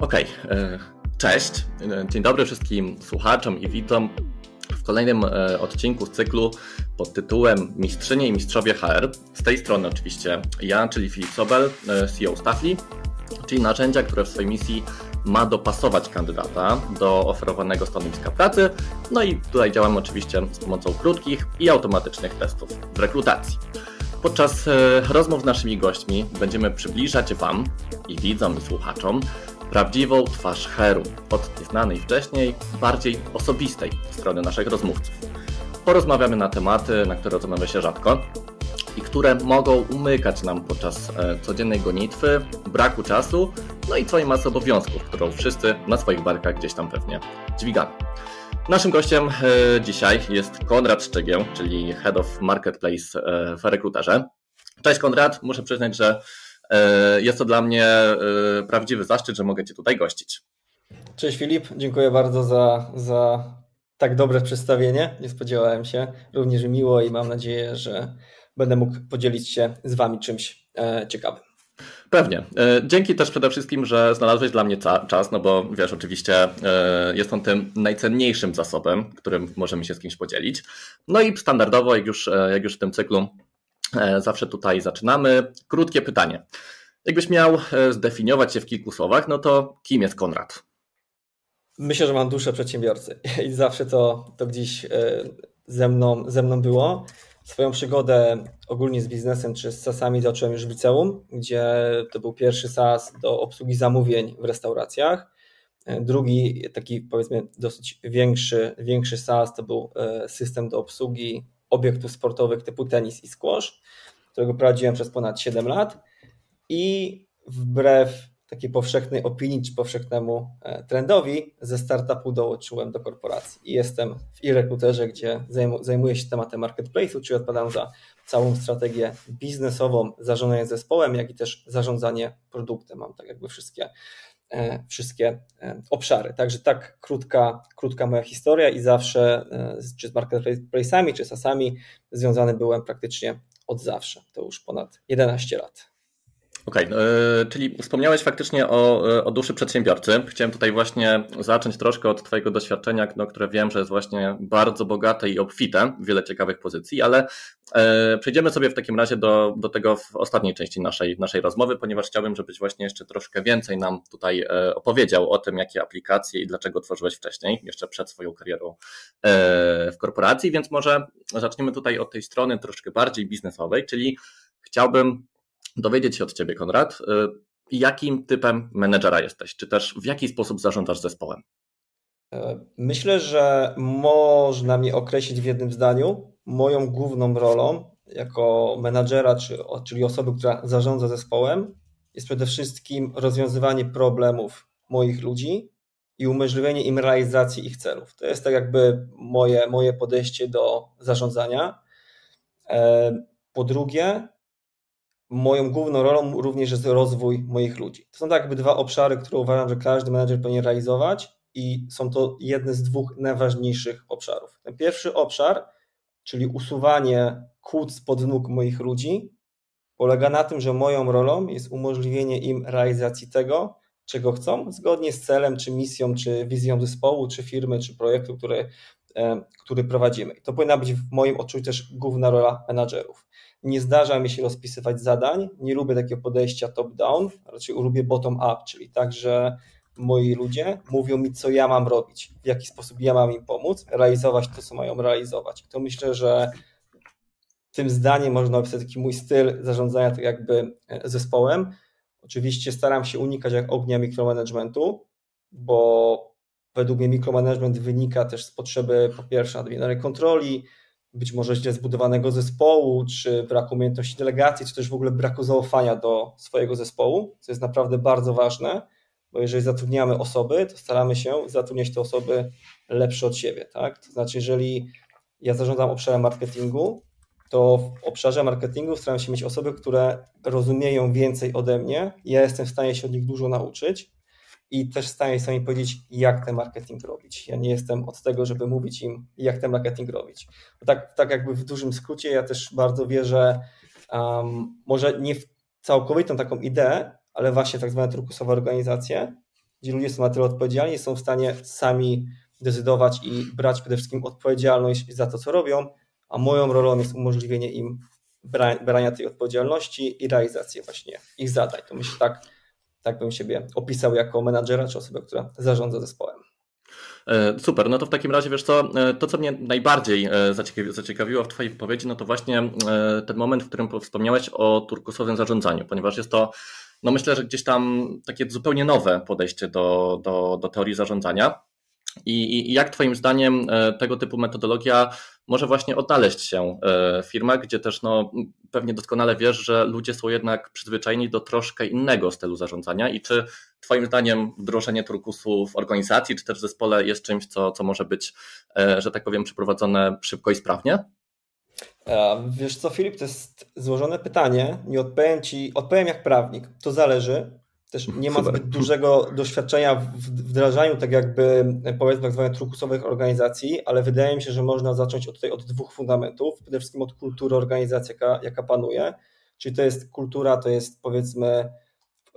Okej, okay. cześć. Dzień dobry wszystkim słuchaczom i witam w kolejnym e, odcinku z cyklu pod tytułem Mistrzynie i Mistrzowie HR. Z tej strony oczywiście ja, czyli Filip Sobel, e, CEO Staffli, czyli narzędzia, które w swojej misji ma dopasować kandydata do oferowanego stanowiska pracy. No i tutaj działamy oczywiście z pomocą krótkich i automatycznych testów w rekrutacji. Podczas e, rozmów z naszymi gośćmi będziemy przybliżać Wam i widzom i słuchaczom prawdziwą twarz Heru od nieznanej wcześniej, bardziej osobistej strony naszych rozmówców. Porozmawiamy na tematy, na które rozmawia się rzadko i które mogą umykać nam podczas e, codziennej gonitwy, braku czasu, no i całej masy obowiązków, którą wszyscy na swoich barkach gdzieś tam pewnie dźwigamy. Naszym gościem e, dzisiaj jest Konrad Szczygieł, czyli Head of Marketplace e, w Rekruterze. Cześć Konrad, muszę przyznać, że jest to dla mnie e, prawdziwy zaszczyt, że mogę Cię tutaj gościć. Cześć Filip, dziękuję bardzo za, za tak dobre przedstawienie. Nie spodziewałem się. Również miło i mam nadzieję, że będę mógł podzielić się z Wami czymś e, ciekawym. Pewnie. Dzięki też przede wszystkim, że znalazłeś dla mnie czas, no bo wiesz, oczywiście jest on tym najcenniejszym zasobem, którym możemy się z kimś podzielić. No i standardowo, jak już, jak już w tym cyklu E, zawsze tutaj zaczynamy. Krótkie pytanie. Jakbyś miał e, zdefiniować się w kilku słowach, no to kim jest Konrad? Myślę, że mam duszę przedsiębiorcy i zawsze to, to gdzieś e, ze mną, ze mną było. Swoją przygodę ogólnie z biznesem czy z SaaSami zacząłem już w liceum, gdzie to był pierwszy SaaS do obsługi zamówień w restauracjach. Drugi, taki powiedzmy dosyć większy, większy SaaS to był system do obsługi obiektów sportowych typu tenis i squash, którego prowadziłem przez ponad 7 lat i wbrew takiej powszechnej opinii czy powszechnemu e, trendowi ze startupu dołączyłem do korporacji i jestem w e-rekruterze, gdzie zajmuję się tematem marketplace'u, czyli odpowiadam za całą strategię biznesową, zarządzanie zespołem, jak i też zarządzanie produktem. Mam tak jakby wszystkie wszystkie e, obszary. Także tak krótka, krótka moja historia i zawsze e, czy z marketplace'ami, czy z asami związany byłem praktycznie od zawsze. To już ponad 11 lat. Okej, okay, e, czyli wspomniałeś faktycznie o, e, o duszy przedsiębiorcy. Chciałem tutaj właśnie zacząć troszkę od Twojego doświadczenia, no, które wiem, że jest właśnie bardzo bogate i obfite, wiele ciekawych pozycji, ale e, przejdziemy sobie w takim razie do, do tego w ostatniej części naszej, naszej rozmowy, ponieważ chciałbym, żebyś właśnie jeszcze troszkę więcej nam tutaj opowiedział o tym, jakie aplikacje i dlaczego tworzyłeś wcześniej, jeszcze przed swoją karierą w korporacji, więc może zaczniemy tutaj od tej strony troszkę bardziej biznesowej, czyli chciałbym dowiedzieć się od Ciebie, Konrad, y, jakim typem menedżera jesteś, czy też w jaki sposób zarządzasz zespołem? E, myślę, że można mnie określić w jednym zdaniu. Moją główną rolą jako menadżera, czyli osoby, która zarządza zespołem, jest przede wszystkim rozwiązywanie problemów moich ludzi i umożliwienie im realizacji ich celów. To jest tak jakby moje, moje podejście do zarządzania. E, po drugie, moją główną rolą również jest rozwój moich ludzi. To są tak jakby dwa obszary, które uważam, że każdy menedżer powinien realizować i są to jedne z dwóch najważniejszych obszarów. Ten pierwszy obszar, czyli usuwanie kłód spod nóg moich ludzi, polega na tym, że moją rolą jest umożliwienie im realizacji tego, czego chcą, zgodnie z celem, czy misją, czy wizją zespołu, czy firmy, czy projektu, który, e, który prowadzimy. I to powinna być w moim odczuciu też główna rola menadżerów. Nie zdarza mi się rozpisywać zadań, nie lubię takiego podejścia top-down, raczej lubię bottom-up, czyli tak, że moi ludzie mówią mi, co ja mam robić, w jaki sposób ja mam im pomóc, realizować to, co mają realizować. To myślę, że tym zdaniem można opisać taki mój styl zarządzania tak jakby e, zespołem. Oczywiście staram się unikać jak ognia mikromanagementu, bo według mnie mikromanagement wynika też z potrzeby po pierwsze nadmiernej kontroli, być może źle zbudowanego zespołu, czy braku umiejętności delegacji, czy też w ogóle braku zaufania do swojego zespołu, co jest naprawdę bardzo ważne, bo jeżeli zatrudniamy osoby, to staramy się zatrudniać te osoby lepsze od siebie. Tak? To znaczy, jeżeli ja zarządzam obszarem marketingu, to w obszarze marketingu staram się mieć osoby, które rozumieją więcej ode mnie. Ja jestem w stanie się od nich dużo nauczyć i też w stanie sami powiedzieć, jak ten marketing robić. Ja nie jestem od tego, żeby mówić im, jak ten marketing robić. Bo tak, tak jakby w dużym skrócie, ja też bardzo wierzę, um, może nie w całkowitą taką ideę, ale właśnie tak zwane turkusowe organizacje, gdzie ludzie są na tyle odpowiedzialni, są w stanie sami decydować i brać przede wszystkim odpowiedzialność za to, co robią, a moją rolą jest umożliwienie im brania tej odpowiedzialności i realizację właśnie ich zadań. To myślę, tak, tak bym siebie opisał jako menadżera czy osobę, która zarządza zespołem. E, super, no to w takim razie wiesz co, e, to co mnie najbardziej e, zaciekawiło w Twojej wypowiedzi, no to właśnie ten moment, w którym wspomniałeś o turkusowym zarządzaniu, ponieważ jest to, no myślę, że gdzieś tam takie zupełnie nowe podejście do, do, do teorii zarządzania. I, I, jak Twoim zdaniem tego typu metodologia może właśnie odnaleźć się w firmach, gdzie też no, pewnie doskonale wiesz, że ludzie są jednak przyzwyczajeni do troszkę innego stylu zarządzania i czy Twoim zdaniem wdrożenie turkusu w organizacji czy też w zespole jest czymś, co, co może być, e, że tak powiem, przeprowadzone szybko i sprawnie? E, wiesz co, Filip, to jest złożone pytanie. Nie odpowiem Ci, odpowiem jak prawnik. To zależy. Też nie mam zbyt dużego doświadczenia w wdrażaniu tak jakby powiedzmy tak zwanych turkusowych organizacji, ale wydaje mi się, że można zacząć od, tutaj od dwóch fundamentów. Przede wszystkim od kultury organizacji, jaka, jaka panuje. Czyli to jest kultura, to jest powiedzmy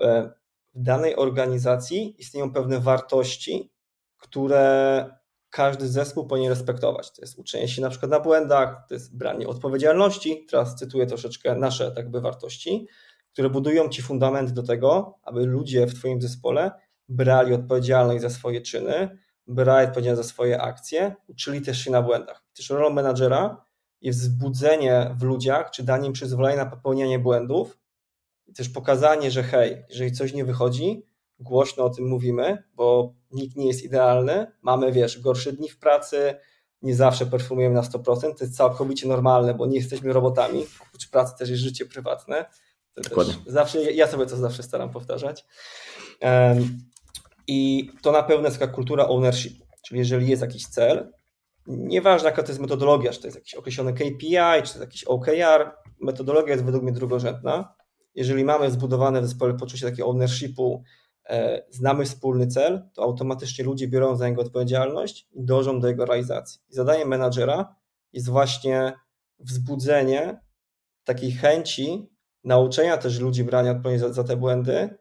e, w danej organizacji istnieją pewne wartości, które każdy zespół powinien respektować. To jest uczenie się na przykład na błędach, to jest branie odpowiedzialności. Teraz cytuję troszeczkę nasze tak by wartości, które budują ci fundament do tego, aby ludzie w Twoim zespole brali odpowiedzialność za swoje czyny, brali odpowiedzialność za swoje akcje, uczyli też się na błędach. Też rolą menadżera jest wzbudzenie w ludziach, czy danie im przyzwolenia na popełnianie błędów, i też pokazanie, że hej, jeżeli coś nie wychodzi, głośno o tym mówimy, bo nikt nie jest idealny, mamy, wiesz, gorsze dni w pracy, nie zawsze perfumujemy na 100%, to jest całkowicie normalne, bo nie jesteśmy robotami, oprócz pracy też jest życie prywatne. Dokładnie. Zawsze, ja sobie to zawsze staram powtarzać. I to na pewno jest taka kultura ownership, czyli jeżeli jest jakiś cel, nieważne jaka to jest metodologia, czy to jest jakiś określony KPI, czy to jest jakiś OKR, metodologia jest według mnie drugorzędna, jeżeli mamy zbudowane w zespole poczucie takiego ownershipu, e, znamy wspólny cel, to automatycznie ludzie biorą za niego odpowiedzialność i dążą do jego realizacji. I zadaniem menadżera jest właśnie wzbudzenie takiej chęci nauczenia też ludzi brania odpowiedzialności za, za te błędy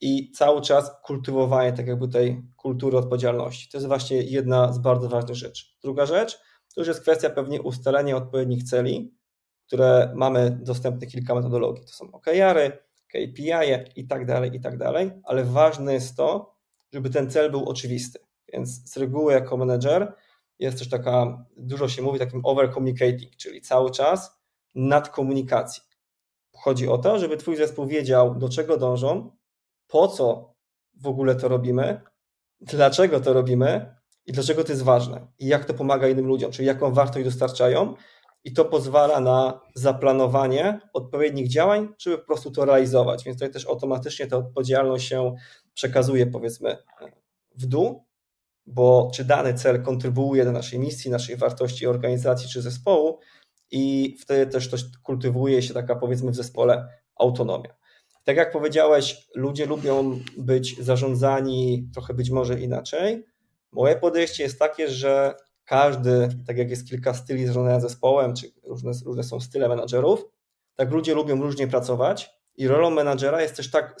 i cały czas kultywowanie tak jakby tej kultury odpowiedzialności. To jest właśnie jedna z bardzo ważnych rzeczy. Druga rzecz to już jest kwestia pewnie ustalenia odpowiednich celi, które mamy dostępne kilka metodologii. To są OKR-y, KPI i tak dalej, i tak dalej, ale ważne jest to, żeby ten cel był oczywisty. Więc z reguły jako menedżer jest też taka, dużo się mówi takim over communicating, czyli cały czas nad komunikacji. Chodzi o to, żeby twój zespół wiedział, do czego dążą, po co w ogóle to robimy, dlaczego to robimy i dlaczego to jest ważne i jak to pomaga innym ludziom, czyli jaką wartość dostarczają i to pozwala na zaplanowanie odpowiednich działań, żeby po prostu to realizować. Więc tutaj też automatycznie ta odpowiedzialność się przekazuje, powiedzmy, w dół, bo czy dany cel kontrybuuje do naszej misji, naszej wartości organizacji czy zespołu, i wtedy też to kultywuje się taka, powiedzmy, w zespole autonomia. Tak jak powiedziałeś, ludzie lubią być zarządzani trochę być może inaczej. Moje podejście jest takie, że każdy, tak jak jest kilka styli zarządzania zespołem, czy różne, różne są style menadżerów, tak ludzie lubią różnie pracować i rolą menadżera jest też tak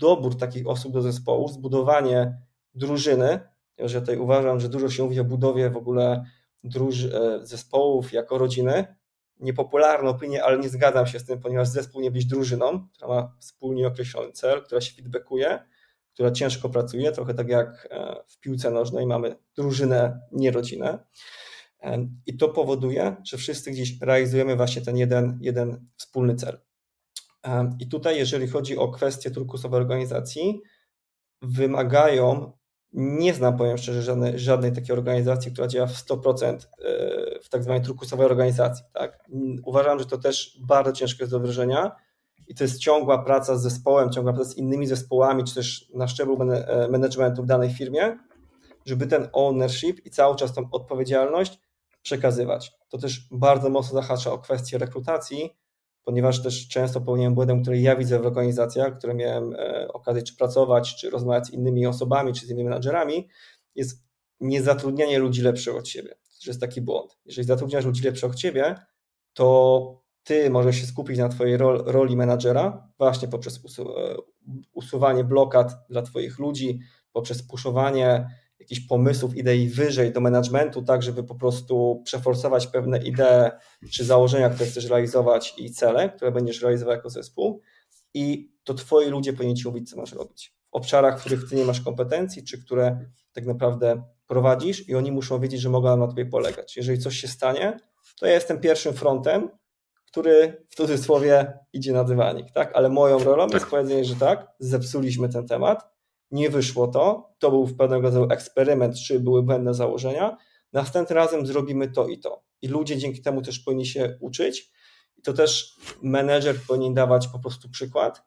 dobór takich osób do zespołu, zbudowanie drużyny. Ja tutaj uważam, że dużo się mówi o budowie w ogóle druż, e, zespołów jako rodziny. Niepopularna opinia, ale nie zgadzam się z tym, ponieważ zespół nie być drużyną, która ma wspólnie określony cel, która się feedbackuje, która ciężko pracuje, trochę tak jak e, w piłce nożnej mamy drużynę, nie rodzinę. E, I to powoduje, że wszyscy gdzieś realizujemy właśnie ten jeden, jeden wspólny cel. E, I tutaj, jeżeli chodzi o kwestie turkusowej organizacji, wymagają, nie znam, powiem szczerze, żadnej, żadnej takiej organizacji, która działa w 100% w tak zwanej turkusowej organizacji. Tak? Uważam, że to też bardzo ciężko jest do wdrożenia i to jest ciągła praca z zespołem, ciągła praca z innymi zespołami, czy też na szczeblu e, managementu w danej firmie, żeby ten ownership i cały czas tą odpowiedzialność przekazywać. To też bardzo mocno zahacza o kwestię rekrutacji, ponieważ też często popełniałem błędem, który ja widzę w organizacjach, które miałem e, okazję czy pracować, czy rozmawiać z innymi osobami, czy z innymi menadżerami, jest niezatrudnianie ludzi lepszych od siebie. To jest taki błąd. Jeżeli zatrudniasz lepszych od ciebie, to ty możesz się skupić na twojej rol, roli menadżera właśnie poprzez e, usuwanie blokad dla twoich ludzi, poprzez puszowanie jakichś pomysłów, idei wyżej do managementu, tak żeby po prostu przeforsować pewne idee czy założenia, które chcesz realizować i cele, które będziesz realizował jako zespół i to twoi ludzie powinni ci mówić, co masz robić. W obszarach, w których ty nie masz kompetencji, czy które tak naprawdę prowadzisz i oni muszą wiedzieć, że mogą na tobie polegać. Jeżeli coś się stanie, to ja jestem pierwszym frontem, który w cudzysłowie idzie na dywanik, tak? Ale moją rolą tak. jest powiedzenie, że tak, zepsuliśmy ten temat, nie wyszło to, to był w pewnego rodzaju eksperyment, czy były błędne założenia, następnym razem zrobimy to i to. I ludzie dzięki temu też powinni się uczyć i to też menedżer powinien dawać po prostu przykład,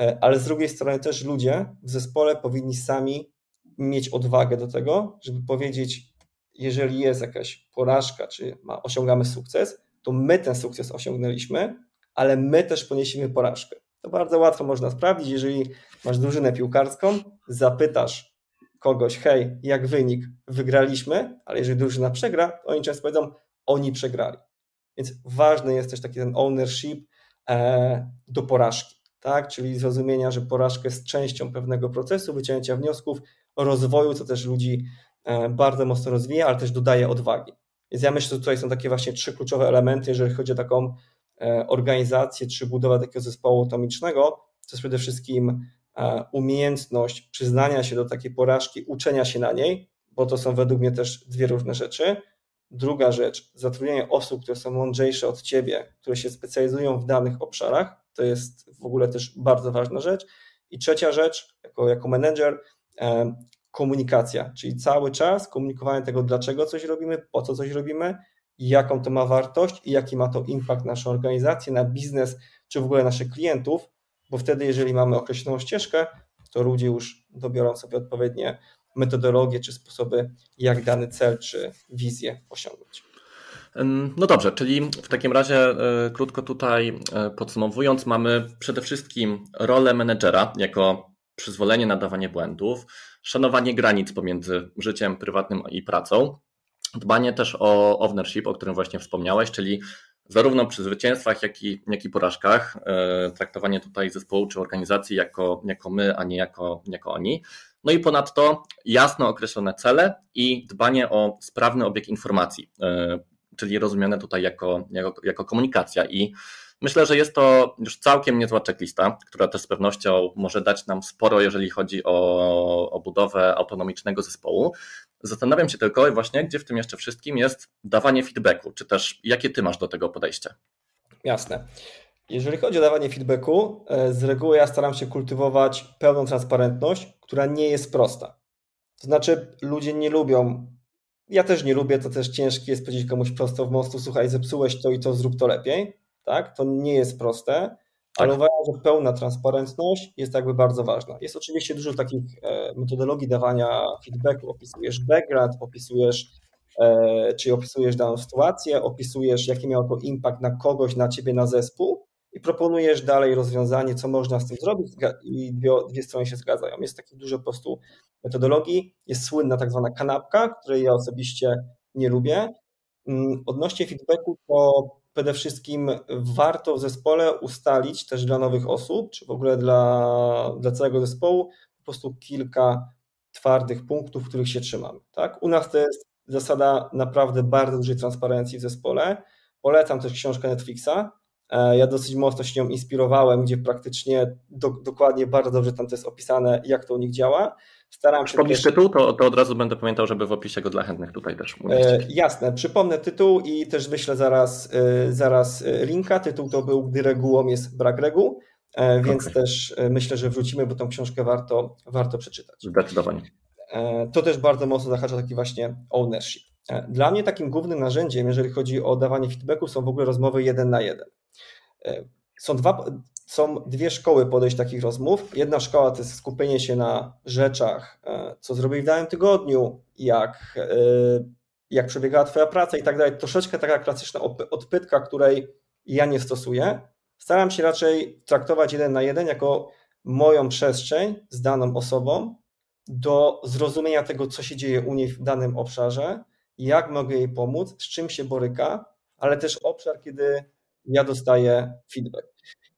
e, ale z drugiej strony też ludzie w zespole powinni sami mieć odwagę do tego, żeby powiedzieć, jeżeli jest jakaś porażka, czy ma, osiągamy sukces, to my ten sukces osiągnęliśmy, ale my też poniesiemy porażkę. To bardzo łatwo można sprawdzić, jeżeli masz drużynę piłkarską, zapytasz kogoś, hej, jak wynik, wygraliśmy, ale jeżeli drużyna przegra, to oni często powiedzą, oni przegrali. Więc ważny jest też taki ten ownership e, do porażki, tak? czyli zrozumienia, że porażka jest częścią pewnego procesu, wyciągnięcia wniosków, rozwoju, co też ludzi e, bardzo mocno rozwija, ale też dodaje odwagi. Więc ja myślę, że tutaj są takie właśnie trzy kluczowe elementy, jeżeli chodzi o taką e, organizację czy budowę takiego zespołu atomicznego. To jest przede wszystkim e, umiejętność przyznania się do takiej porażki, uczenia się na niej, bo to są według mnie też dwie różne rzeczy. Druga rzecz, zatrudnienie osób, które są mądrzejsze od ciebie, które się specjalizują w danych obszarach, to jest w ogóle też bardzo ważna rzecz. I trzecia rzecz, jako, jako menedżer, komunikacja, czyli cały czas komunikowanie tego, dlaczego coś robimy, po co coś robimy, jaką to ma wartość i jaki ma to impact na naszą organizację, na biznes, czy w ogóle naszych klientów, bo wtedy, jeżeli mamy określoną ścieżkę, to ludzie już dobiorą sobie odpowiednie metodologie czy sposoby, jak dany cel czy wizję osiągnąć. No dobrze, czyli w takim razie e, krótko tutaj e, podsumowując, mamy przede wszystkim rolę menedżera jako przyzwolenie na dawanie błędów, szanowanie granic pomiędzy życiem prywatnym i pracą, dbanie też o ownership, o którym właśnie wspomniałeś, czyli zarówno przy zwycięstwach, jak i, jak i porażkach, e, traktowanie tutaj zespołu czy organizacji jako, jako my, a nie jako, jako oni. No i ponadto jasno określone cele i dbanie o sprawny obieg informacji, e, czyli rozumiane tutaj jako, jako, jako komunikacja i Myślę, że jest to już całkiem niezła checklista, która też z pewnością może dać nam sporo, jeżeli chodzi o, o budowę autonomicznego zespołu. Zastanawiam się tylko właśnie, gdzie w tym jeszcze wszystkim jest dawanie feedbacku, czy też jakie ty masz do tego podejście? Jasne. Jeżeli chodzi o dawanie feedbacku, e, z reguły ja staram się kultywować pełną transparentność, która nie jest prosta. To znaczy, ludzie nie lubią, ja też nie lubię, to też ciężkie jest powiedzieć komuś prosto w mostu, słuchaj, zepsułeś to i to, zrób to lepiej tak? To nie jest proste, ale tak. uważam, że pełna transparentność jest jakby bardzo ważna. Jest oczywiście dużo takich e, metodologii dawania feedbacku. Opisujesz background, opisujesz, e, czy opisujesz daną sytuację, opisujesz, jaki miał to impact na kogoś, na ciebie, na zespół i proponujesz dalej rozwiązanie, co można z tym zrobić i dwie, dwie strony się zgadzają. Jest takich dużo po prostu metodologii. Jest słynna tak zwana kanapka, której ja osobiście nie lubię. Mm, odnośnie feedbacku, to przede wszystkim warto w zespole ustalić też dla nowych osób, czy w ogóle dla, dla całego zespołu, po prostu kilka twardych punktów, których się trzymamy. Tak? U nas to jest zasada naprawdę bardzo dużej transparencji w zespole. Polecam też książkę Netflixa. E, ja dosyć mocno się nią inspirowałem, gdzie praktycznie do, dokładnie bardzo dobrze tam to jest opisane, jak to u nich działa. Staram się. Też... tytuł, to, to od razu będę pamiętał, żeby w opisie go dla chętnych tutaj też umieścić. E, jasne, przypomnę tytuł i też wyślę zaraz, e, zaraz e, linka. Tytuł to był Gdy regułą jest brak reguł, e, więc okay. też e, myślę, że wrócimy, bo tą książkę warto, warto przeczytać. Zdecydowanie. E, to też bardzo mocno zahacza taki właśnie ownership. Dla mnie takim głównym narzędziem, jeżeli chodzi o dawanie feedbacku, są w ogóle rozmowy jeden na jeden. Są dwa, są dwie szkoły podejść takich rozmów. Jedna szkoła to jest skupienie się na rzeczach, e, co zrobili w danym tygodniu, jak, e, jak przebiegała Twoja praca i tak dalej. Troszeczkę taka klasyczna odpytka, której ja nie stosuję. Staram się raczej traktować jeden na jeden jako moją przestrzeń z daną osobą do zrozumienia tego, co się dzieje u niej w danym obszarze, jak mogę jej pomóc, z czym się boryka, ale też obszar, kiedy ja dostaję feedback.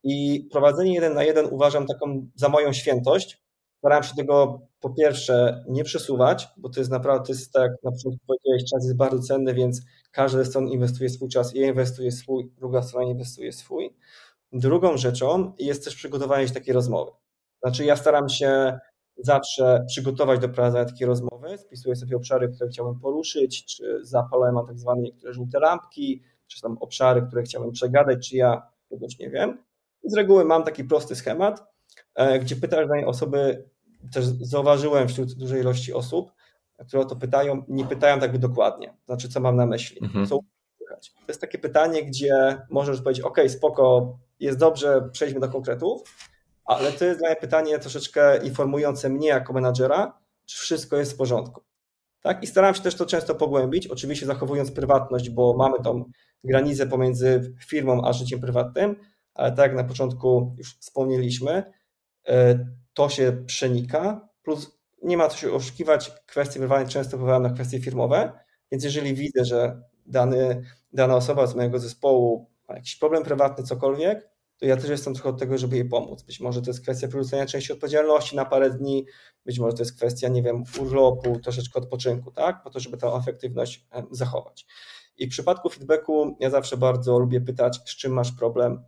I prowadzenie jeden na jeden uważam taką za moją świętość. staram się tego po pierwsze nie przesuwać, bo to jest naprawdę, to jest tak na początku powiedziałeś, czas jest bardzo cenny, więc każda ze stron inwestuje swój czas, ja inwestuję swój, druga strona inwestuje swój. Drugą rzeczą jest też przygotowanie się takiej rozmowy. Znaczy ja staram się zawsze przygotować do prowadzenia takiej rozmowy, spisuję sobie obszary, które chciałbym poruszyć, czy zapalałem mam tak zwane niektóre żółte lampki, czy tam obszary, które chciałbym przegadać, czy ja czegoś nie wiem. Z reguły mam taki prosty schemat, e, gdzie pytasz danej osoby, też zauważyłem wśród dużej ilości osób, które o to pytają, nie pytają tak by dokładnie, znaczy co mam na myśli, mhm. co słychać. To jest takie pytanie, gdzie możesz powiedzieć, ok, spoko, jest dobrze, przejdźmy do konkretów, ale to jest dla mnie pytanie troszeczkę informujące mnie jako menadżera, czy wszystko jest w porządku. Tak? I staram się też to często pogłębić, oczywiście zachowując prywatność, bo mamy tą granicę pomiędzy firmą a życiem prywatnym, ale tak jak na początku już wspomnieliśmy, e, to się przenika, plus nie ma co się oszukiwać, kwestie prywatne często wpływają na kwestie firmowe, więc jeżeli widzę, że dany, dana osoba z mojego zespołu ma jakiś problem prywatny, cokolwiek, to ja też jestem trochę od tego, żeby jej pomóc. Być może to jest kwestia przerzucenia części odpowiedzialności na parę dni, być może to jest kwestia, nie wiem, urlopu, troszeczkę odpoczynku, tak? Po to, żeby tę efektywność zachować. I w przypadku feedbacku ja zawsze bardzo lubię pytać, z czym masz problem,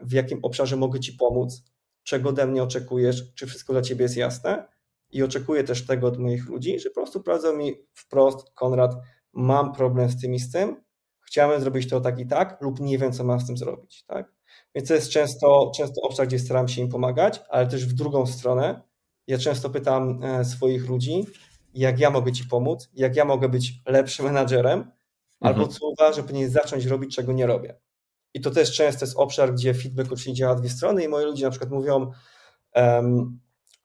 w jakim obszarze mogę Ci pomóc, czego ode mnie oczekujesz, czy wszystko dla Ciebie jest jasne. I oczekuję też tego od moich ludzi, że po prostu powiedzą mi wprost, Konrad, mam problem z tym i z tym, chciałem zrobić to tak i tak, lub nie wiem, co mam z tym zrobić. Tak? Więc to jest często, często obszar, gdzie staram się im pomagać, ale też w drugą stronę. Ja często pytam e, swoich ludzi, jak ja mogę Ci pomóc, jak ja mogę być lepszym menadżerem, mhm. albo co uważam, że powinien zacząć robić, czego nie robię. I to też często jest obszar, gdzie feedback oczywiście działa dwie strony i moi ludzie na przykład mówią, um,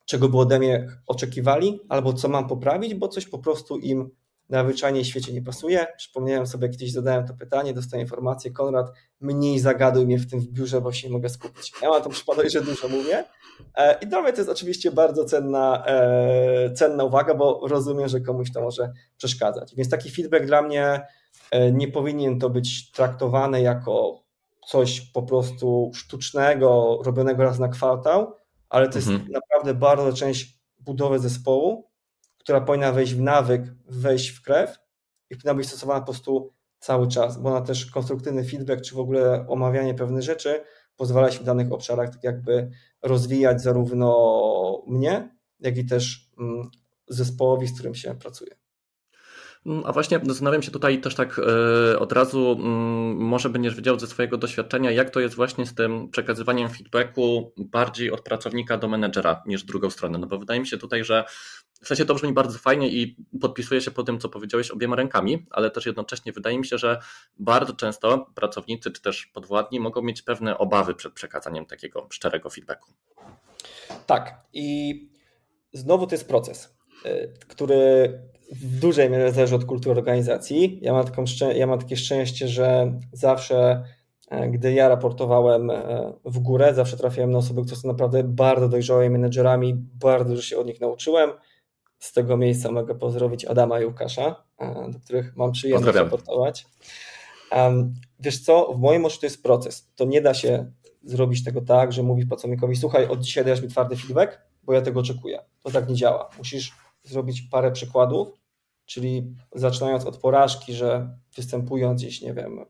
czego by ode mnie oczekiwali, albo co mam poprawić, bo coś po prostu im na zwyczajnie świecie nie pasuje. Przypomniałem sobie, kiedyś zadałem to pytanie, dostaję informację, Konrad, mniej zagaduj mnie w tym w biurze, bo się nie mogę skupić. Ja mam tą przypadłość, że dużo mówię. E, I dla mnie to jest oczywiście bardzo cenna, e, cenna uwaga, bo rozumiem, że komuś to może przeszkadzać. Więc taki feedback dla mnie e, nie powinien to być traktowane jako coś po prostu sztucznego, robionego raz na kwartał, ale to mhm. jest naprawdę bardzo część budowy zespołu, która powinna wejść w nawyk, wejść w krew i powinna być stosowana po prostu cały czas, bo ona też konstruktywny feedback, czy w ogóle omawianie pewnych rzeczy pozwala się w danych obszarach tak jakby rozwijać zarówno mnie, jak i też mm, zespołowi, z którym się pracuje. Mm, a właśnie zastanawiam się tutaj też tak e, od razu, mm, może będziesz wiedział ze swojego doświadczenia, jak to jest właśnie z tym przekazywaniem feedbacku bardziej od pracownika do menedżera niż drugą stronę. No bo wydaje mi się tutaj, że w sensie to brzmi bardzo fajnie i podpisuję się po tym, co powiedziałeś obiema rękami, ale też jednocześnie wydaje mi się, że bardzo często pracownicy czy też podwładni mogą mieć pewne obawy przed przekazaniem takiego szczerego feedbacku. Tak, i znowu to jest proces, y, który w dużej mierze zależy od kultury organizacji. Ja mam, taką, ja mam takie szczęście, że zawsze, e, gdy ja raportowałem e, w górę, zawsze trafiałem na osoby, które są naprawdę bardzo dojrzałymi menedżerami, bardzo dużo się od nich nauczyłem z tego miejsca mogę pozdrowić Adama i Łukasza, e, do których mam przyjemność raportować. Wiesz co, w moim odczuciu to jest proces. To nie da się zrobić tego tak, że mówisz pracownikowi, słuchaj, od dzisiaj dajesz mi twardy feedback, bo ja tego oczekuję. To tak nie działa. Musisz zrobić parę przykładów, czyli zaczynając od porażki, że występując gdzieś, nie wiem,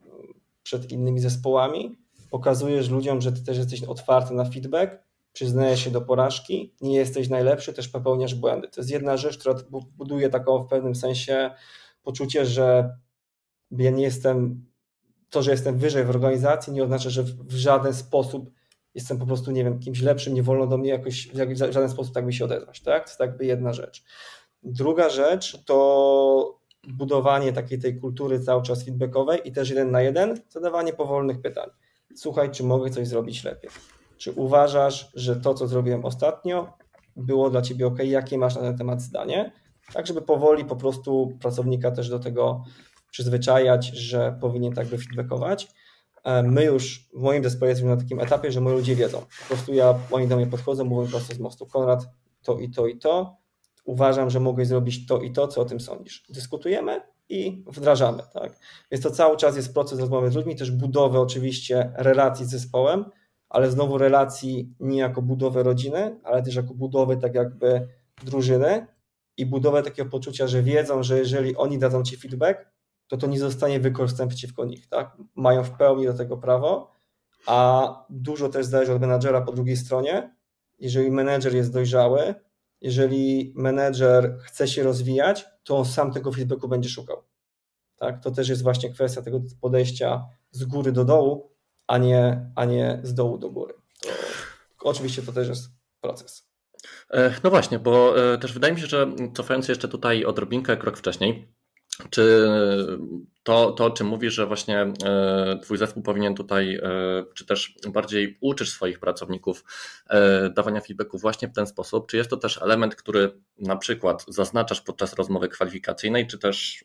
przed innymi zespołami, pokazujesz ludziom, że ty też jesteś otwarty na feedback, przyznajesz się do porażki, nie jesteś najlepszy, też popełniasz błędy. To jest jedna rzecz, która buduje taką w pewnym sensie poczucie, że ja nie jestem, to, że jestem wyżej w organizacji nie oznacza, że w żaden sposób jestem po prostu, nie wiem, kimś lepszym, nie wolno do mnie jakoś w żaden sposób tak by się odezwać, tak? To jest jakby jedna rzecz. Druga rzecz to budowanie takiej tej kultury cały czas feedbackowej i też jeden na jeden, zadawanie powolnych pytań. Słuchaj, czy mogę coś zrobić lepiej? Czy uważasz, że to, co zrobiłem ostatnio, było dla ciebie ok? Jakie masz na ten temat zdanie? Tak, żeby powoli po prostu pracownika też do tego przyzwyczajać, że powinien tak feedbackować. E, my już w moim zespole jesteśmy na takim etapie, że moi ludzie wiedzą. Po prostu ja, oni do mnie podchodzą, mówią prosto z mostu, Konrad, to i to i to. Uważam, że mogę zrobić to i to, co o tym sądzisz. Dyskutujemy i wdrażamy. Tak? Więc to cały czas jest proces rozmowy z ludźmi, też budowy oczywiście relacji z zespołem, ale znowu relacji nie jako budowę rodziny, ale też jako budowę tak jakby drużyny i budowę takiego poczucia, że wiedzą, że jeżeli oni dadzą ci feedback, to to nie zostanie wykorzystane przeciwko nich. Tak? Mają w pełni do tego prawo, a dużo też zależy od menadżera po drugiej stronie. Jeżeli menedżer jest dojrzały, jeżeli menedżer chce się rozwijać, to on sam tego feedbacku będzie szukał. Tak? To też jest właśnie kwestia tego podejścia z góry do dołu, a nie, a nie z dołu do góry. To, oczywiście to też jest proces. E, no właśnie, bo e, też wydaje mi się, że cofając jeszcze tutaj odrobinkę krok wcześniej, czy to, to, o czym mówisz, że właśnie e, Twój zespół powinien tutaj, e, czy też bardziej uczysz swoich pracowników e, dawania feedbacku właśnie w ten sposób? Czy jest to też element, który na przykład zaznaczasz podczas rozmowy kwalifikacyjnej, czy też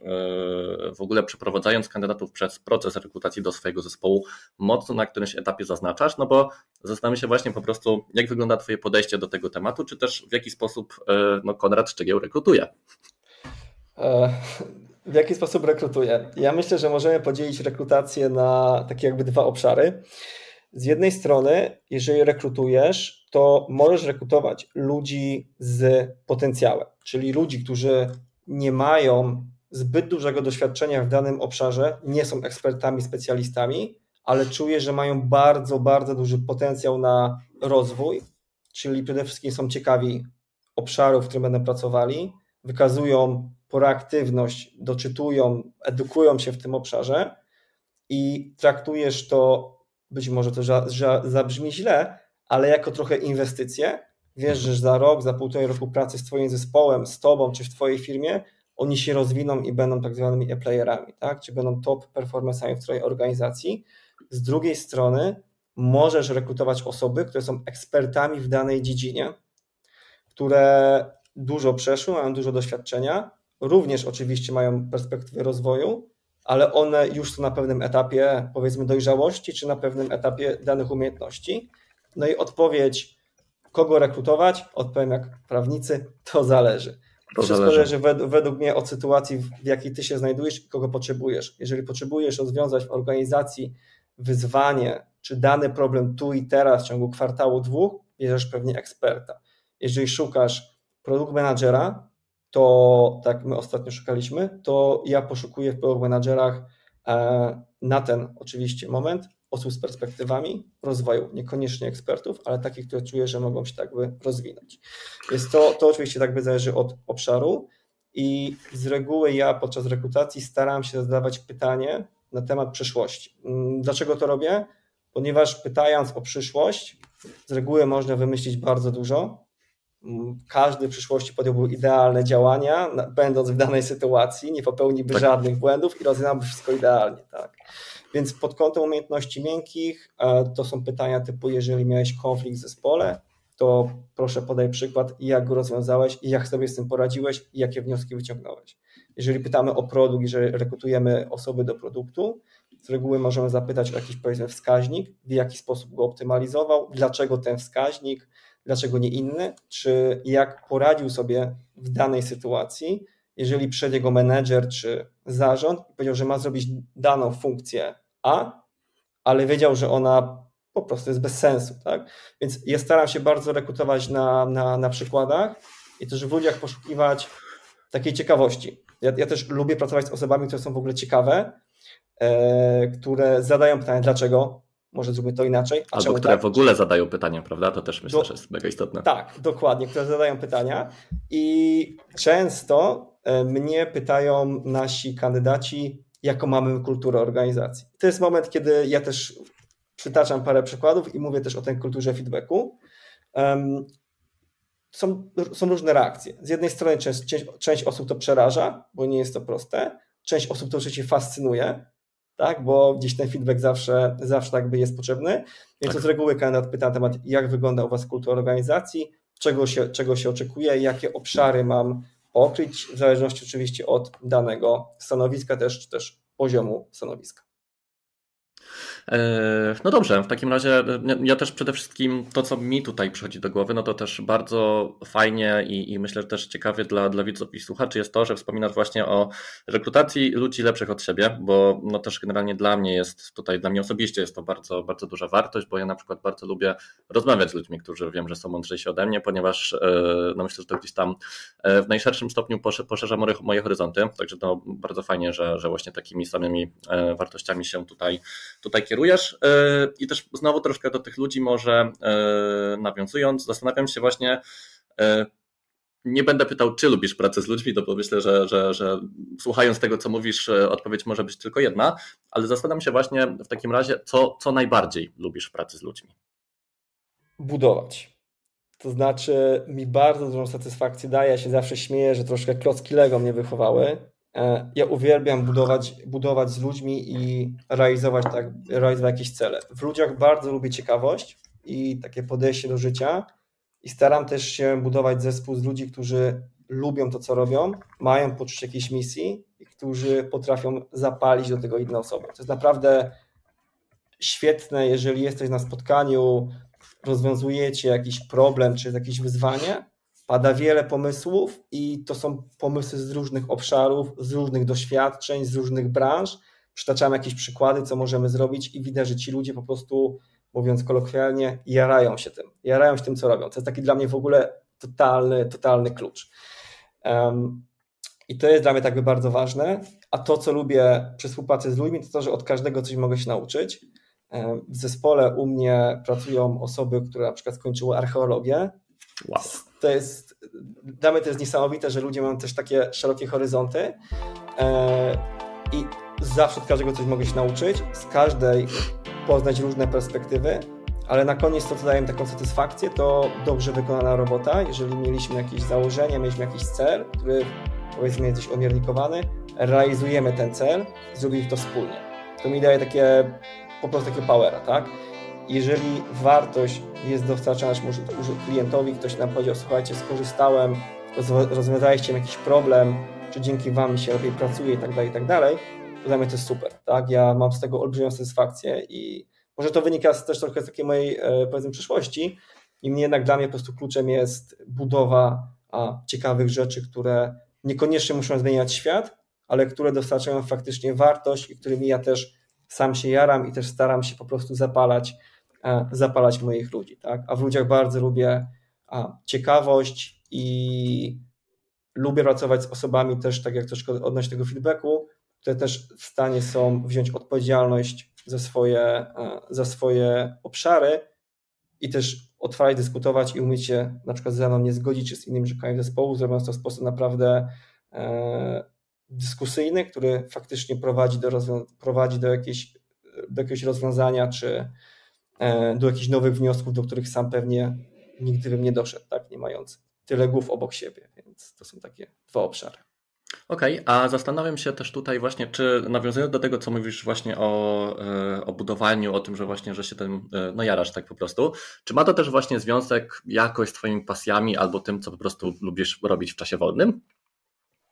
w ogóle przeprowadzając kandydatów przez proces rekrutacji do swojego zespołu, mocno na którymś etapie zaznaczasz? No bo zastanawiam się właśnie po prostu, jak wygląda Twoje podejście do tego tematu, czy też w jaki sposób no, Konrad Szczegieł rekrutuje? W jaki sposób rekrutuję? Ja myślę, że możemy podzielić rekrutację na takie jakby dwa obszary. Z jednej strony, jeżeli rekrutujesz, to możesz rekrutować ludzi z potencjałem, czyli ludzi, którzy nie mają zbyt dużego doświadczenia w danym obszarze, nie są ekspertami, specjalistami, ale czuję, że mają bardzo, bardzo duży potencjał na rozwój, czyli przede wszystkim są ciekawi obszarów, w którym będą pracowali, wykazują proaktywność, doczytują, edukują się w tym obszarze i traktujesz to, być może to za, za, zabrzmi źle, ale jako trochę inwestycję. Wiesz, że za rok, za półtorej roku pracy z Twoim zespołem, z Tobą czy w Twojej firmie, oni się rozwiną i będą tak zwanymi e-playerami, tak? czy będą top performance'ami w Twojej organizacji. Z drugiej strony możesz rekrutować osoby, które są ekspertami w danej dziedzinie, które dużo przeszły, mają dużo doświadczenia również oczywiście mają perspektywy rozwoju, ale one już są na pewnym etapie, powiedzmy, dojrzałości, czy na pewnym etapie danych umiejętności. No i odpowiedź, kogo rekrutować, odpowiem jak prawnicy, to zależy. To Wszystko zależy, według, według mnie od sytuacji, w jakiej ty się znajdujesz i kogo potrzebujesz. Jeżeli potrzebujesz rozwiązać w organizacji wyzwanie, czy dany problem tu i teraz w ciągu kwartału, dwóch, bierzesz pewnie eksperta. Jeżeli szukasz produkt menadżera, to tak my ostatnio szukaliśmy, to ja poszukuję w product managerach e, na ten oczywiście moment osób z perspektywami rozwoju, niekoniecznie ekspertów, ale takich, które czuję, że mogą się tak by rozwinąć. Więc to, to oczywiście tak by zależy od obszaru i z reguły ja podczas rekrutacji staram się zadawać pytanie na temat przyszłości. Mm, dlaczego to robię? Ponieważ pytając o przyszłość, z reguły można wymyślić bardzo dużo, każdy w przyszłości podjąłby idealne działania, będąc w danej sytuacji, nie popełniłby tak. żadnych błędów i rozwiązałby wszystko idealnie. Tak. Więc pod kątem umiejętności miękkich e, to są pytania typu, jeżeli miałeś konflikt w zespole, to proszę podaj przykład, jak go rozwiązałeś i jak sobie z tym poradziłeś i jakie wnioski wyciągnąłeś. Jeżeli pytamy o produkt, jeżeli rekrutujemy osoby do produktu, z reguły możemy zapytać o jakiś powiedzmy wskaźnik, w jaki sposób go optymalizował, dlaczego ten wskaźnik, dlaczego nie inny, czy jak poradził sobie w danej sytuacji, jeżeli przyszedł jego menedżer czy zarząd i powiedział, że ma zrobić daną funkcję A, ale wiedział, że ona po prostu jest bez sensu. Tak? Więc ja staram się bardzo rekrutować na, na, na przykładach i też w ludziach poszukiwać takiej ciekawości. Ja, ja też lubię pracować z osobami, które są w ogóle ciekawe, e, które zadają pytanie, dlaczego, może zróbmy to inaczej. A Albo które tak? w ogóle zadają pytania, prawda? To też myślę, Do... że jest mega istotne. Tak, dokładnie, które zadają pytania i często e, mnie pytają nasi kandydaci, jaką mamy kulturę organizacji. To jest moment, kiedy ja też przytaczam parę przykładów i mówię też o tej kulturze feedbacku. Są, są różne reakcje. Z jednej strony część, część osób to przeraża, bo nie jest to proste. Część osób to oczywiście fascynuje, tak? bo gdzieś ten feedback zawsze, zawsze tak by jest potrzebny. Więc tak. z reguły kandydat pyta na temat, jak wygląda u Was kultura organizacji, czego się, czego się oczekuje, jakie obszary mam pokryć, w zależności oczywiście od danego stanowiska też, czy też poziomu stanowiska. E, no dobrze, w takim razie e, ja też przede wszystkim to, co mi tutaj przychodzi do głowy, no to też bardzo fajnie i, i myślę, że też ciekawie dla, dla widzów i słuchaczy jest to, że wspominasz właśnie o rekrutacji ludzi lepszych od siebie, bo no też generalnie dla mnie jest tutaj, dla mnie osobiście jest to bardzo, bardzo duża wartość, bo ja na przykład bardzo lubię rozmawiać z ludźmi, którzy wiem, że są mądrzejsi ode mnie, ponieważ e, no myślę, że to gdzieś tam w najszerszym stopniu poszerza moje horyzonty, także to bardzo fajnie, że, że właśnie takimi samymi wartościami się tutaj, tutaj kierujesz. E, I też znowu troszkę do tych ludzi może e, nawiązując, zastanawiam się właśnie, e, nie będę pytał, czy lubisz pracę z ludźmi, bo myślę, że, że, że słuchając tego, co mówisz, odpowiedź może być tylko jedna, ale zastanawiam się właśnie w takim razie, co, co najbardziej lubisz w pracy z ludźmi? Budować. To znaczy, mi bardzo dużą satysfakcję daje. Ja się zawsze śmieję, że troszkę klocki Lego mnie wychowały. E, ja uwielbiam budować, budować z ludźmi i realizować, tak, realizować jakieś cele. W ludziach bardzo lubię ciekawość i takie podejście do życia i staram też się budować zespół z ludzi, którzy lubią to, co robią, mają poczucie jakiejś misji i którzy potrafią zapalić do tego inne osoby. To jest naprawdę świetne, jeżeli jesteś na spotkaniu, rozwiązujecie jakiś problem czy jakieś wyzwanie, pada wiele pomysłów i to są pomysły z różnych obszarów, z różnych doświadczeń, z różnych branż. Przytaczamy jakieś przykłady, co możemy zrobić i widać, że ci ludzie po prostu, mówiąc kolokwialnie, jarają się tym. Jarają się tym, co robią. To jest taki dla mnie w ogóle totalny, totalny klucz. Um, I to jest dla mnie tak bardzo ważne. A to, co lubię przy współpracy z ludźmi, to to, że od każdego coś mogę się nauczyć. W zespole u mnie pracują osoby, które na przykład skończyły archeologię. Wow to jest, dla mnie to jest niesamowite, że ludzie mają też takie szerokie horyzonty e, i zawsze od każdego coś mogę się nauczyć, z każdej poznać różne perspektywy, ale na koniec to, co daje mi taką satysfakcję, to dobrze wykonana robota. Jeżeli mieliśmy jakieś założenie, mieliśmy jakiś cel, który powiedzmy jest gdzieś omiernikowany, realizujemy ten cel, zrobili to wspólnie. To mi daje takie, po prostu takie powera, tak? Jeżeli wartość jest dostarczana klientowi, ktoś nam powiedział, słuchajcie, skorzystałem, rozwiązaliście jakiś problem, czy dzięki Wam się lepiej pracuje i tak dalej, i tak dalej, to dla mnie to jest super, tak? Ja mam z tego olbrzymią satysfakcję i może to wynika też trochę z takiej mojej, e, powiedzmy, przyszłości, niemniej jednak dla mnie po prostu kluczem jest budowa a, ciekawych rzeczy, które niekoniecznie muszą zmieniać świat, ale które dostarczają faktycznie wartość i którymi ja też sam się jaram i też staram się po prostu zapalać zapalać moich ludzi. Tak? A w ludziach bardzo lubię ciekawość i lubię pracować z osobami też, tak jak troszkę odnośnie tego feedbacku, które też w stanie są wziąć odpowiedzialność za swoje, e, za swoje obszary i też otwarcie dyskutować i umieć się na przykład ze mną nie zgodzić czy z innymi członkami zespołu, zrobiąc to w sposób naprawdę e, dyskusyjny, który faktycznie prowadzi do, prowadzi do, do jakiegoś rozwiązania czy, E, do jakichś nowych wniosków, do których sam pewnie nigdy bym nie doszedł, tak, nie mając tyle głów obok siebie, więc to są takie dwa obszary. Okej, okay, a zastanawiam się też tutaj właśnie, czy nawiązując do tego, co mówisz właśnie o, e, o budowaniu, o tym, że właśnie, że się tym, e, no jarasz tak po prostu, czy ma to też właśnie związek jakoś z twoimi pasjami albo tym, co po prostu lubisz robić w czasie wolnym?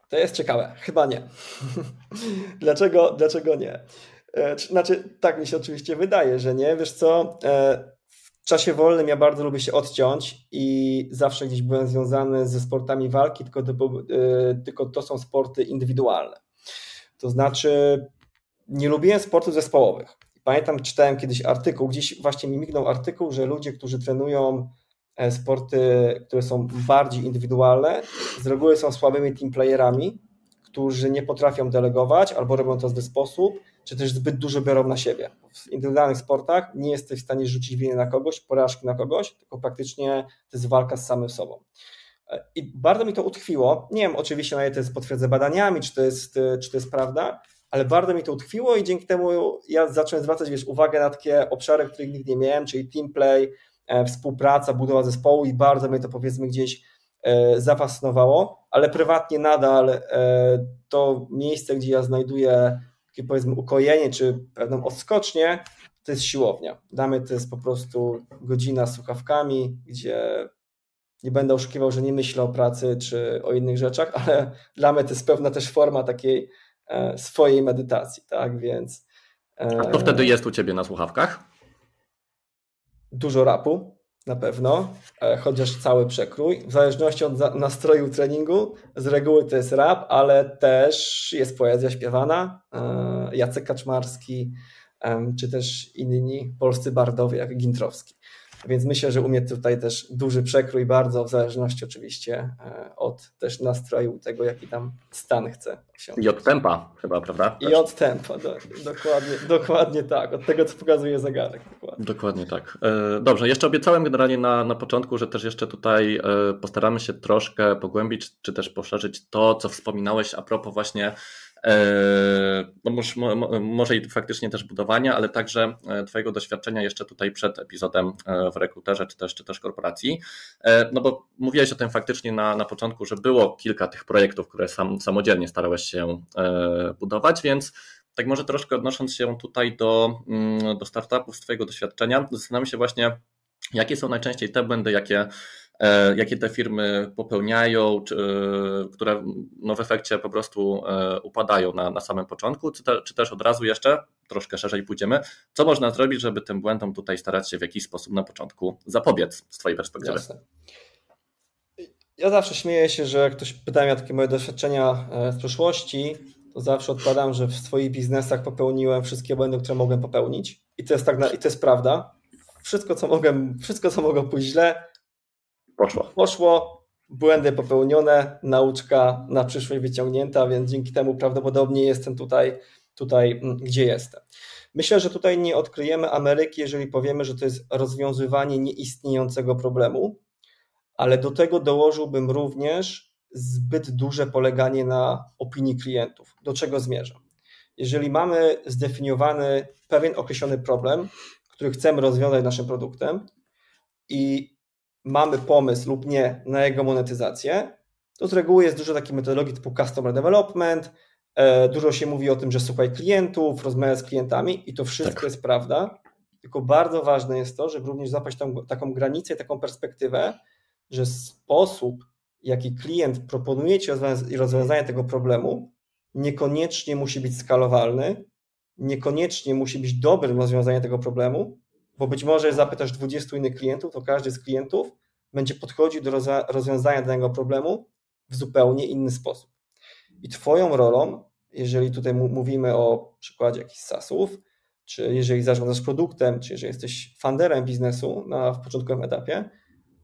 To jest ciekawe, chyba nie. dlaczego, dlaczego nie? E, znaczy, tak mi się oczywiście wydaje, że nie. Wiesz co, e, w czasie wolnym ja bardzo lubię się odciąć i zawsze gdzieś byłem związany ze sportami walki, tylko to, e, tylko to są sporty indywidualne. To znaczy, nie lubiłem sportów zespołowych. Pamiętam, czytałem kiedyś artykuł, gdzieś właśnie mi mignął artykuł, że ludzie, którzy trenują sporty, które są bardziej indywidualne, z reguły są słabymi teamplayerami, którzy nie potrafią delegować albo robią to w zły sposób czy też zbyt dużo biorą na siebie. W indywidualnych sportach nie jesteś w stanie rzucić winy na kogoś, porażki na kogoś, tylko praktycznie to jest walka z samym sobą. I bardzo mi to utkwiło. Nie wiem oczywiście, na ile to jest potwierdzę badaniami, czy to jest, czy to jest prawda, ale bardzo mi to utkwiło i dzięki temu ja zacząłem zwracać wiesz, uwagę na takie obszary, których nigdy nie miałem, czyli team play, e, współpraca, budowa zespołu i bardzo mnie to powiedzmy gdzieś e, zafascynowało, ale prywatnie nadal e, to miejsce, gdzie ja znajduję takie powiedzmy ukojenie czy pewną odskocznię, to jest siłownia. Damy to jest po prostu godzina z słuchawkami, gdzie nie będę oszukiwał, że nie myślę o pracy czy o innych rzeczach, ale dla mnie to jest pewna też forma takiej e, swojej medytacji, tak, więc A to wtedy jest u Ciebie na słuchawkach? Dużo rapu, na pewno, e, chociaż cały przekrój. W zależności od nastroju treningu, z reguły to jest rap, ale też jest poezja śpiewana. E, Jacek Kaczmarski, czy też inni polscy bardowie, jak Gintrowski. Więc myślę, że u mnie tutaj też duży przekrój bardzo, w zależności oczywiście e, od też nastroju tego, jaki tam stan chce osiągnąć. I od tempa chyba, prawda? Też. I od tempa, do, dokładnie, dokładnie tak, od tego, co pokazuje zegarek. Dokładnie, dokładnie tak. E, dobrze, jeszcze obiecałem generalnie na, na początku, że też jeszcze tutaj e, postaramy się troszkę pogłębić, czy też poszerzyć to, co wspominałeś a propos właśnie no może, może i faktycznie też budowania, ale także e, Twojego doświadczenia jeszcze tutaj przed epizodem e, w rekruterze czy też, czy też korporacji. No bo mówiłeś o tym faktycznie na, na początku, że było kilka tych projektów, które sam, samodzielnie starałeś się budować, więc tak może troszkę odnosząc się tutaj do, mm, do startupów z Twojego doświadczenia, zastanawiam się właśnie, jakie są najczęściej te błędy, jakie E, jakie te firmy popełniają, czy, które no w efekcie po prostu e, upadają na, na samym początku, czy, te, czy też od razu jeszcze troszkę szerzej pójdziemy, co można zrobić, żeby tym błędom tutaj starać się w jakiś sposób na początku zapobiec z Twojej perspektywy? Jasne. Ja zawsze śmieję się, że jak ktoś pyta mnie o takie moje doświadczenia e, z przeszłości, to zawsze odpowiadam, że w swoich biznesach popełniłem wszystkie błędy, które mogłem popełnić. I to jest tak, i to jest prawda. Wszystko, co mogłem, wszystko, co mogło pójść źle, Poszło. Poszło, błędy popełnione, nauczka na przyszłość wyciągnięta, więc dzięki temu prawdopodobnie jestem tutaj, tutaj mm, gdzie jestem. Myślę, że tutaj nie odkryjemy Ameryki, jeżeli powiemy, że to jest rozwiązywanie nieistniejącego problemu, ale do tego dołożyłbym również zbyt duże poleganie na opinii klientów. Do czego zmierzam? Jeżeli mamy zdefiniowany pewien określony problem, który chcemy rozwiązać naszym produktem i mamy pomysł lub nie na jego monetyzację, to z reguły jest dużo takich metodologii typu customer development, e, dużo się mówi o tym, że słuchaj klientów, rozmawiaj z klientami i to wszystko tak. jest prawda, tylko bardzo ważne jest to, żeby również zapaść tam, taką granicę i taką perspektywę, że sposób, jaki klient proponuje Ci rozwiązanie tego problemu, niekoniecznie musi być skalowalny, niekoniecznie musi być dobrym rozwiązaniem tego problemu, bo być może zapytasz 20 innych klientów, to każdy z klientów będzie podchodził do rozwiązania danego problemu w zupełnie inny sposób. I Twoją rolą, jeżeli tutaj mówimy o przykładzie jakichś SaaSów, czy jeżeli zarządzasz produktem, czy jeżeli jesteś funderem biznesu na w początkowym etapie,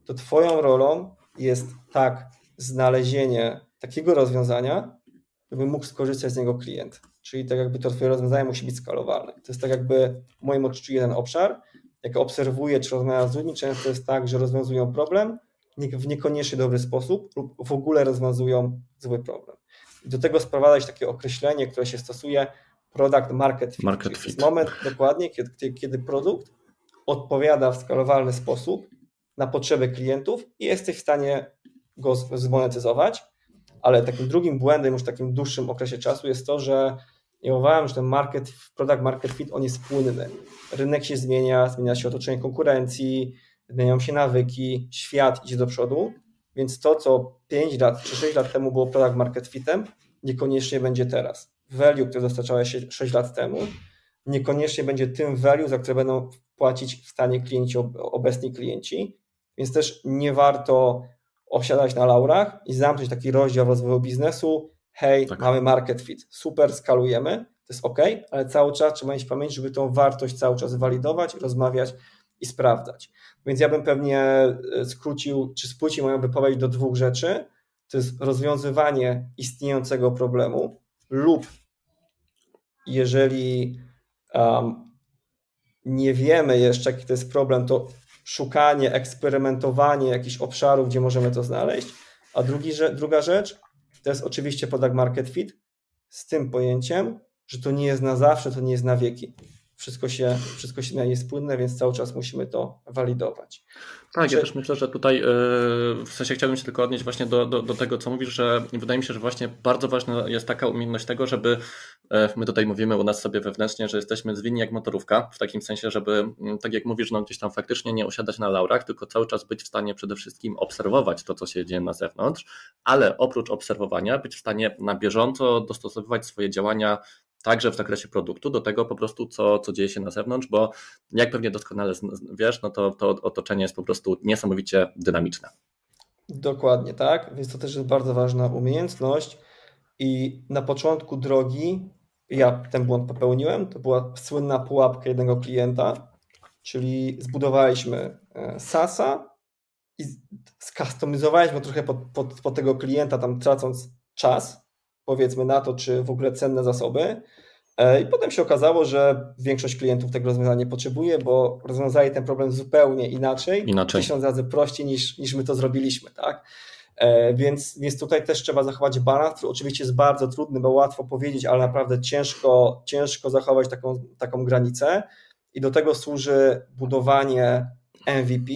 to Twoją rolą jest tak znalezienie takiego rozwiązania, żeby mógł skorzystać z niego klient. Czyli tak jakby to Twoje rozwiązanie musi być skalowalne. To jest tak jakby w moim odczuciu jeden obszar, jak obserwuję czy rozmawiam z ludźmi, często jest tak, że rozwiązują problem w niekoniecznie dobry sposób lub w ogóle rozwiązują zły problem. I do tego sprowadza się takie określenie, które się stosuje product market fit. Market fit. To jest moment dokładnie, kiedy, kiedy produkt odpowiada w skalowalny sposób na potrzeby klientów i jesteś w stanie go zmonetyzować, ale takim drugim błędem już w takim dłuższym okresie czasu jest to, że ja uważam, że ten market, product market fit, on jest płynny. Rynek się zmienia, zmienia się otoczenie konkurencji, zmieniają się nawyki, świat idzie do przodu, więc to, co 5 lat czy 6 lat temu było product market fitem, niekoniecznie będzie teraz. Value, które dostarczałeś się 6 lat temu, niekoniecznie będzie tym value, za które będą płacić w stanie klienci, obecni klienci, więc też nie warto osiadać na laurach i zamknąć taki rozdział rozwoju biznesu, hej, tak. mamy market fit, super, skalujemy, to jest ok, ale cały czas trzeba mieć pamięć, żeby tą wartość cały czas walidować, rozmawiać i sprawdzać. Więc ja bym pewnie e, skrócił, czy spłucił moją wypowiedź do dwóch rzeczy. To jest rozwiązywanie istniejącego problemu lub jeżeli um, nie wiemy jeszcze, jaki to jest problem, to szukanie, eksperymentowanie jakichś obszarów, gdzie możemy to znaleźć. A drugi, druga rzecz, to jest oczywiście product market fit z tym pojęciem, że to nie jest na zawsze, to nie jest na wieki. Wszystko się, wszystko się jest płynne, więc cały czas musimy to walidować. Tak, ja też myślę, że tutaj e, w sensie chciałbym się tylko odnieść właśnie do, do, do, tego, co mówisz, że wydaje mi się, że właśnie bardzo ważna jest taka umiejętność tego, żeby e, my tutaj mówimy u nas sobie wewnętrznie, że jesteśmy zwinni jak motorówka, w takim sensie, żeby mm, tak jak mówisz, no gdzieś tam faktycznie nie osiadać na laurach, tylko cały czas być w stanie przede wszystkim obserwować to, co się dzieje na zewnątrz, ale oprócz obserwowania być w stanie na bieżąco dostosowywać swoje działania także w zakresie produktu, do tego po prostu, co, co dzieje się na zewnątrz, bo jak pewnie doskonale wiesz, no to, to otoczenie jest po prostu niesamowicie dynamiczne. Dokładnie tak, więc to też jest bardzo ważna umiejętność i na początku drogi ja ten błąd popełniłem, to była słynna pułapka jednego klienta, czyli zbudowaliśmy e, SASa i skustomizowaliśmy trochę pod, pod, pod tego klienta, tam tracąc czas, powiedzmy na to, czy w ogóle cenne zasoby. E, I potem się okazało, że większość klientów tego rozwiązania nie potrzebuje, bo rozwiązali ten problem zupełnie inaczej, inaczej. tysiąc razy prościej niż, niż my to zrobiliśmy. Tak? E, więc, więc tutaj też trzeba zachować balans, który oczywiście jest bardzo trudny, bo łatwo powiedzieć, ale naprawdę ciężko, ciężko zachować taką, taką granicę. I do tego służy budowanie MVP,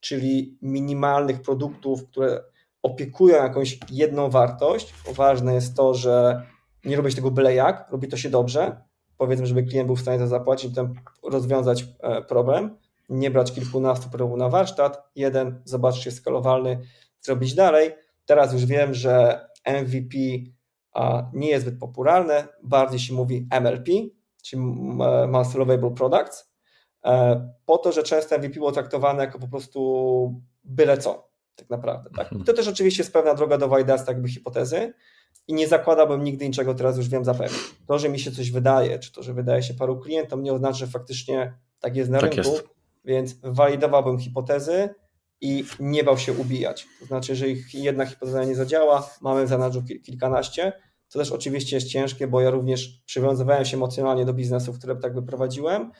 czyli minimalnych produktów, które opiekują jakąś jedną wartość. Ważne jest to, że nie robić tego byle jak, robi to się dobrze. Powiedzmy, żeby klient był w stanie to zapłacić, potem rozwiązać e, problem. Nie brać kilkunastu problemów na warsztat. Jeden, zobaczyć, czy jest skalowalny, zrobić dalej. Teraz już wiem, że MVP nie jest zbyt popularne, bardziej się mówi MLP, czyli Master Lovable Products, e, po to, że często MVP było traktowane jako po prostu byle co, tak naprawdę. Tak? I to też oczywiście jest pewna droga do Wajdasta, jakby hipotezy i nie zakładałbym nigdy niczego, teraz już wiem zapewne. To, że mi się coś wydaje, czy to, że wydaje się paru klientom, nie oznacza, że faktycznie tak jest na tak rynku, jest. więc walidowałbym hipotezy, i nie bał się ubijać. To znaczy, jeżeli jedna hipoteza nie zadziała, mamy w zanadrzu kilkanaście, to też oczywiście jest ciężkie, bo ja również przywiązywałem się emocjonalnie do biznesów, które tak wyprowadziłem,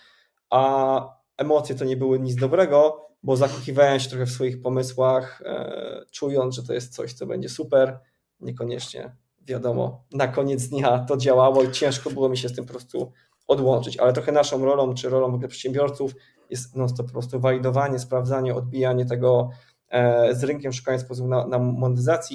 a emocje to nie były nic dobrego, bo zakochiwałem się trochę w swoich pomysłach, e, czując, że to jest coś, co będzie super. Niekoniecznie wiadomo, na koniec dnia to działało i ciężko było mi się z tym po prostu odłączyć, ale trochę naszą rolą, czy rolą w ogóle przedsiębiorców jest no, to po prostu walidowanie, sprawdzanie, odbijanie tego e, z rynkiem, szukanie sposobu na, na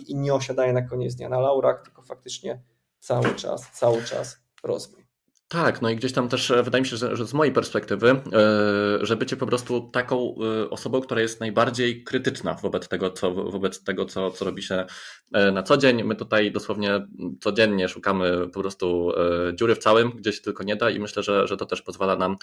i nie osiadanie na koniec dnia na laurach, tylko faktycznie cały czas, cały czas rozwój. Tak, no i gdzieś tam też e, wydaje mi się, że, że z mojej perspektywy, e, że bycie po prostu taką e, osobą, która jest najbardziej krytyczna wobec tego, co, wobec tego, co, co robi się na co dzień. My tutaj dosłownie codziennie szukamy po prostu dziury w całym, gdzie się tylko nie da i myślę, że, że to też pozwala nam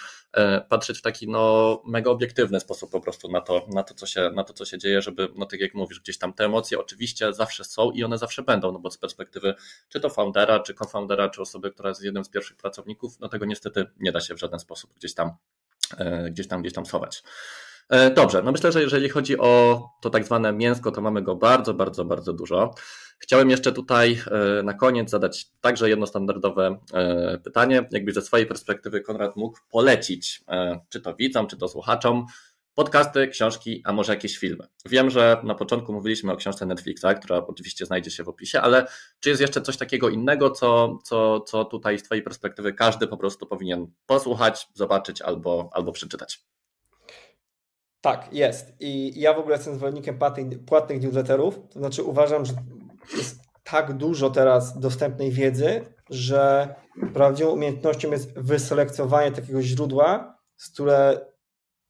patrzeć w taki no, mega obiektywny sposób po prostu na to, na to, co się, na to, co się dzieje, żeby, no tak jak mówisz, gdzieś tam te emocje oczywiście zawsze są i one zawsze będą, no bo z perspektywy czy to foundera, czy co-foundera, czy osoby, która jest jednym z pierwszych pracowników, no tego niestety nie da się w żaden sposób gdzieś tam, e, gdzieś tam, gdzieś tam schować. E, dobrze, no myślę, że jeżeli chodzi o to tak zwane mięsko, to mamy go bardzo, bardzo, bardzo dużo. Chciałem jeszcze tutaj e, na koniec zadać także jedno standardowe pytanie. Jakby ze swojej perspektywy Konrad mógł polecić, czy to widzom, czy to słuchaczom, podcasty, książki, a może jakieś filmy. Wiem, że na początku mówiliśmy o książce Netflixa, która oczywiście znajdzie się w opisie, ale czy jest jeszcze coś takiego innego, co, co, co tutaj z Twojej perspektywy każdy po prostu powinien posłuchać, zobaczyć albo, albo przeczytać? Tak, jest. I ja w ogóle jestem zwolennikiem płatnych, newsletterów. To znaczy uważam, że jest tak dużo teraz dostępnej wiedzy, że prawdziwą umiejętnością jest wyselekcjonowanie takiego źródła, z które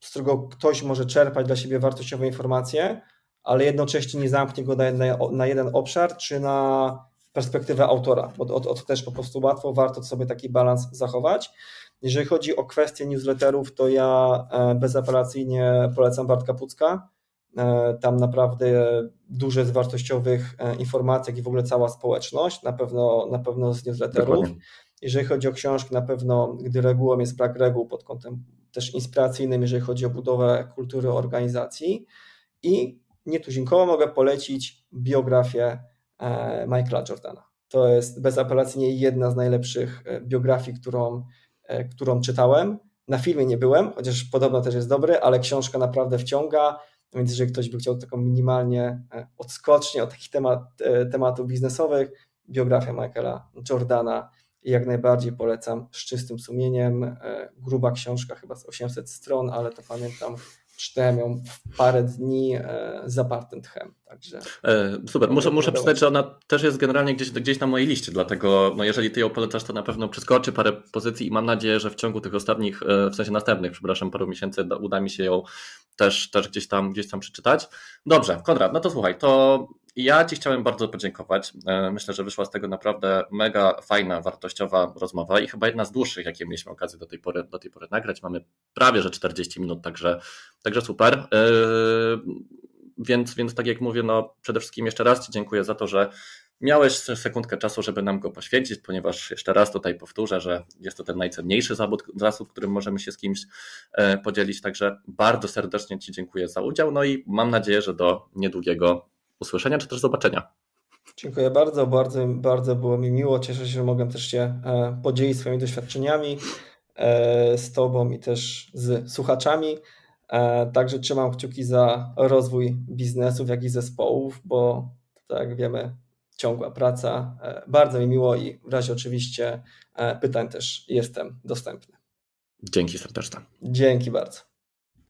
z którego ktoś może czerpać dla siebie wartościowe informacje, ale jednocześnie nie zamknie go na, na, na jeden obszar czy na perspektywę autora, bo to, to, też po prostu łatwo, warto sobie taki balans zachować. Jeżeli chodzi o kwestię newsletterów, to ja e, bezapelacyjnie polecam Bartka Pucka. E, tam naprawdę dużo jest wartościowych e, informacji, jak i w ogóle cała społeczność, na pewno, na pewno z newsletterów. Dokładnie. Jeżeli chodzi o książki, na pewno, gdy regułą jest brak reguł pod kątem też inspiracyjnym, jeżeli chodzi o budowę kultury organizacji. I nietuzinkowo mogę polecić biografię e, Michaela Jordana. To jest bezapelacyjnie jedna z najlepszych e, biografii, którą, e, którą czytałem. Na filmie nie byłem, chociaż podobno też jest dobry, ale książka naprawdę wciąga, więc jeżeli ktoś by chciał taką minimalnie odskocznie od takich temat, tematów biznesowych, biografia Michaela Jordana jak najbardziej polecam z czystym sumieniem. E, gruba książka, chyba z 800 stron, ale to pamiętam, czytałem ją w parę dni e, zapartym tchem. Także e, Super, muszę, muszę przyznać, że ona też jest generalnie gdzieś, gdzieś na mojej liście, dlatego no jeżeli ty ją polecasz, to na pewno przeskoczy parę pozycji i mam nadzieję, że w ciągu tych ostatnich, w sensie następnych, przepraszam, paru miesięcy uda mi się ją też, też gdzieś, tam, gdzieś tam przeczytać. Dobrze, Konrad, no to słuchaj, to ja Ci chciałem bardzo podziękować. Myślę, że wyszła z tego naprawdę mega fajna, wartościowa rozmowa i chyba jedna z dłuższych, jakie mieliśmy okazję do tej pory, do tej pory nagrać. Mamy prawie że 40 minut, także, także super. Więc, więc tak jak mówię, no przede wszystkim jeszcze raz Ci dziękuję za to, że miałeś sekundkę czasu, żeby nam go poświęcić, ponieważ jeszcze raz tutaj powtórzę, że jest to ten najcenniejszy zawód, zasób, którym możemy się z kimś e, podzielić. Także bardzo serdecznie Ci dziękuję za udział. No i mam nadzieję, że do niedługiego usłyszenia czy też zobaczenia. Dziękuję bardzo, bardzo, bardzo było mi miło. Cieszę się, że mogę też się e, podzielić swoimi doświadczeniami e, z Tobą i też z słuchaczami. Także trzymam kciuki za rozwój biznesów, jak i zespołów, bo tak jak wiemy, ciągła praca. E, bardzo mi miło i w razie oczywiście e, pytań też jestem dostępny. Dzięki serdeczne. Dzięki bardzo.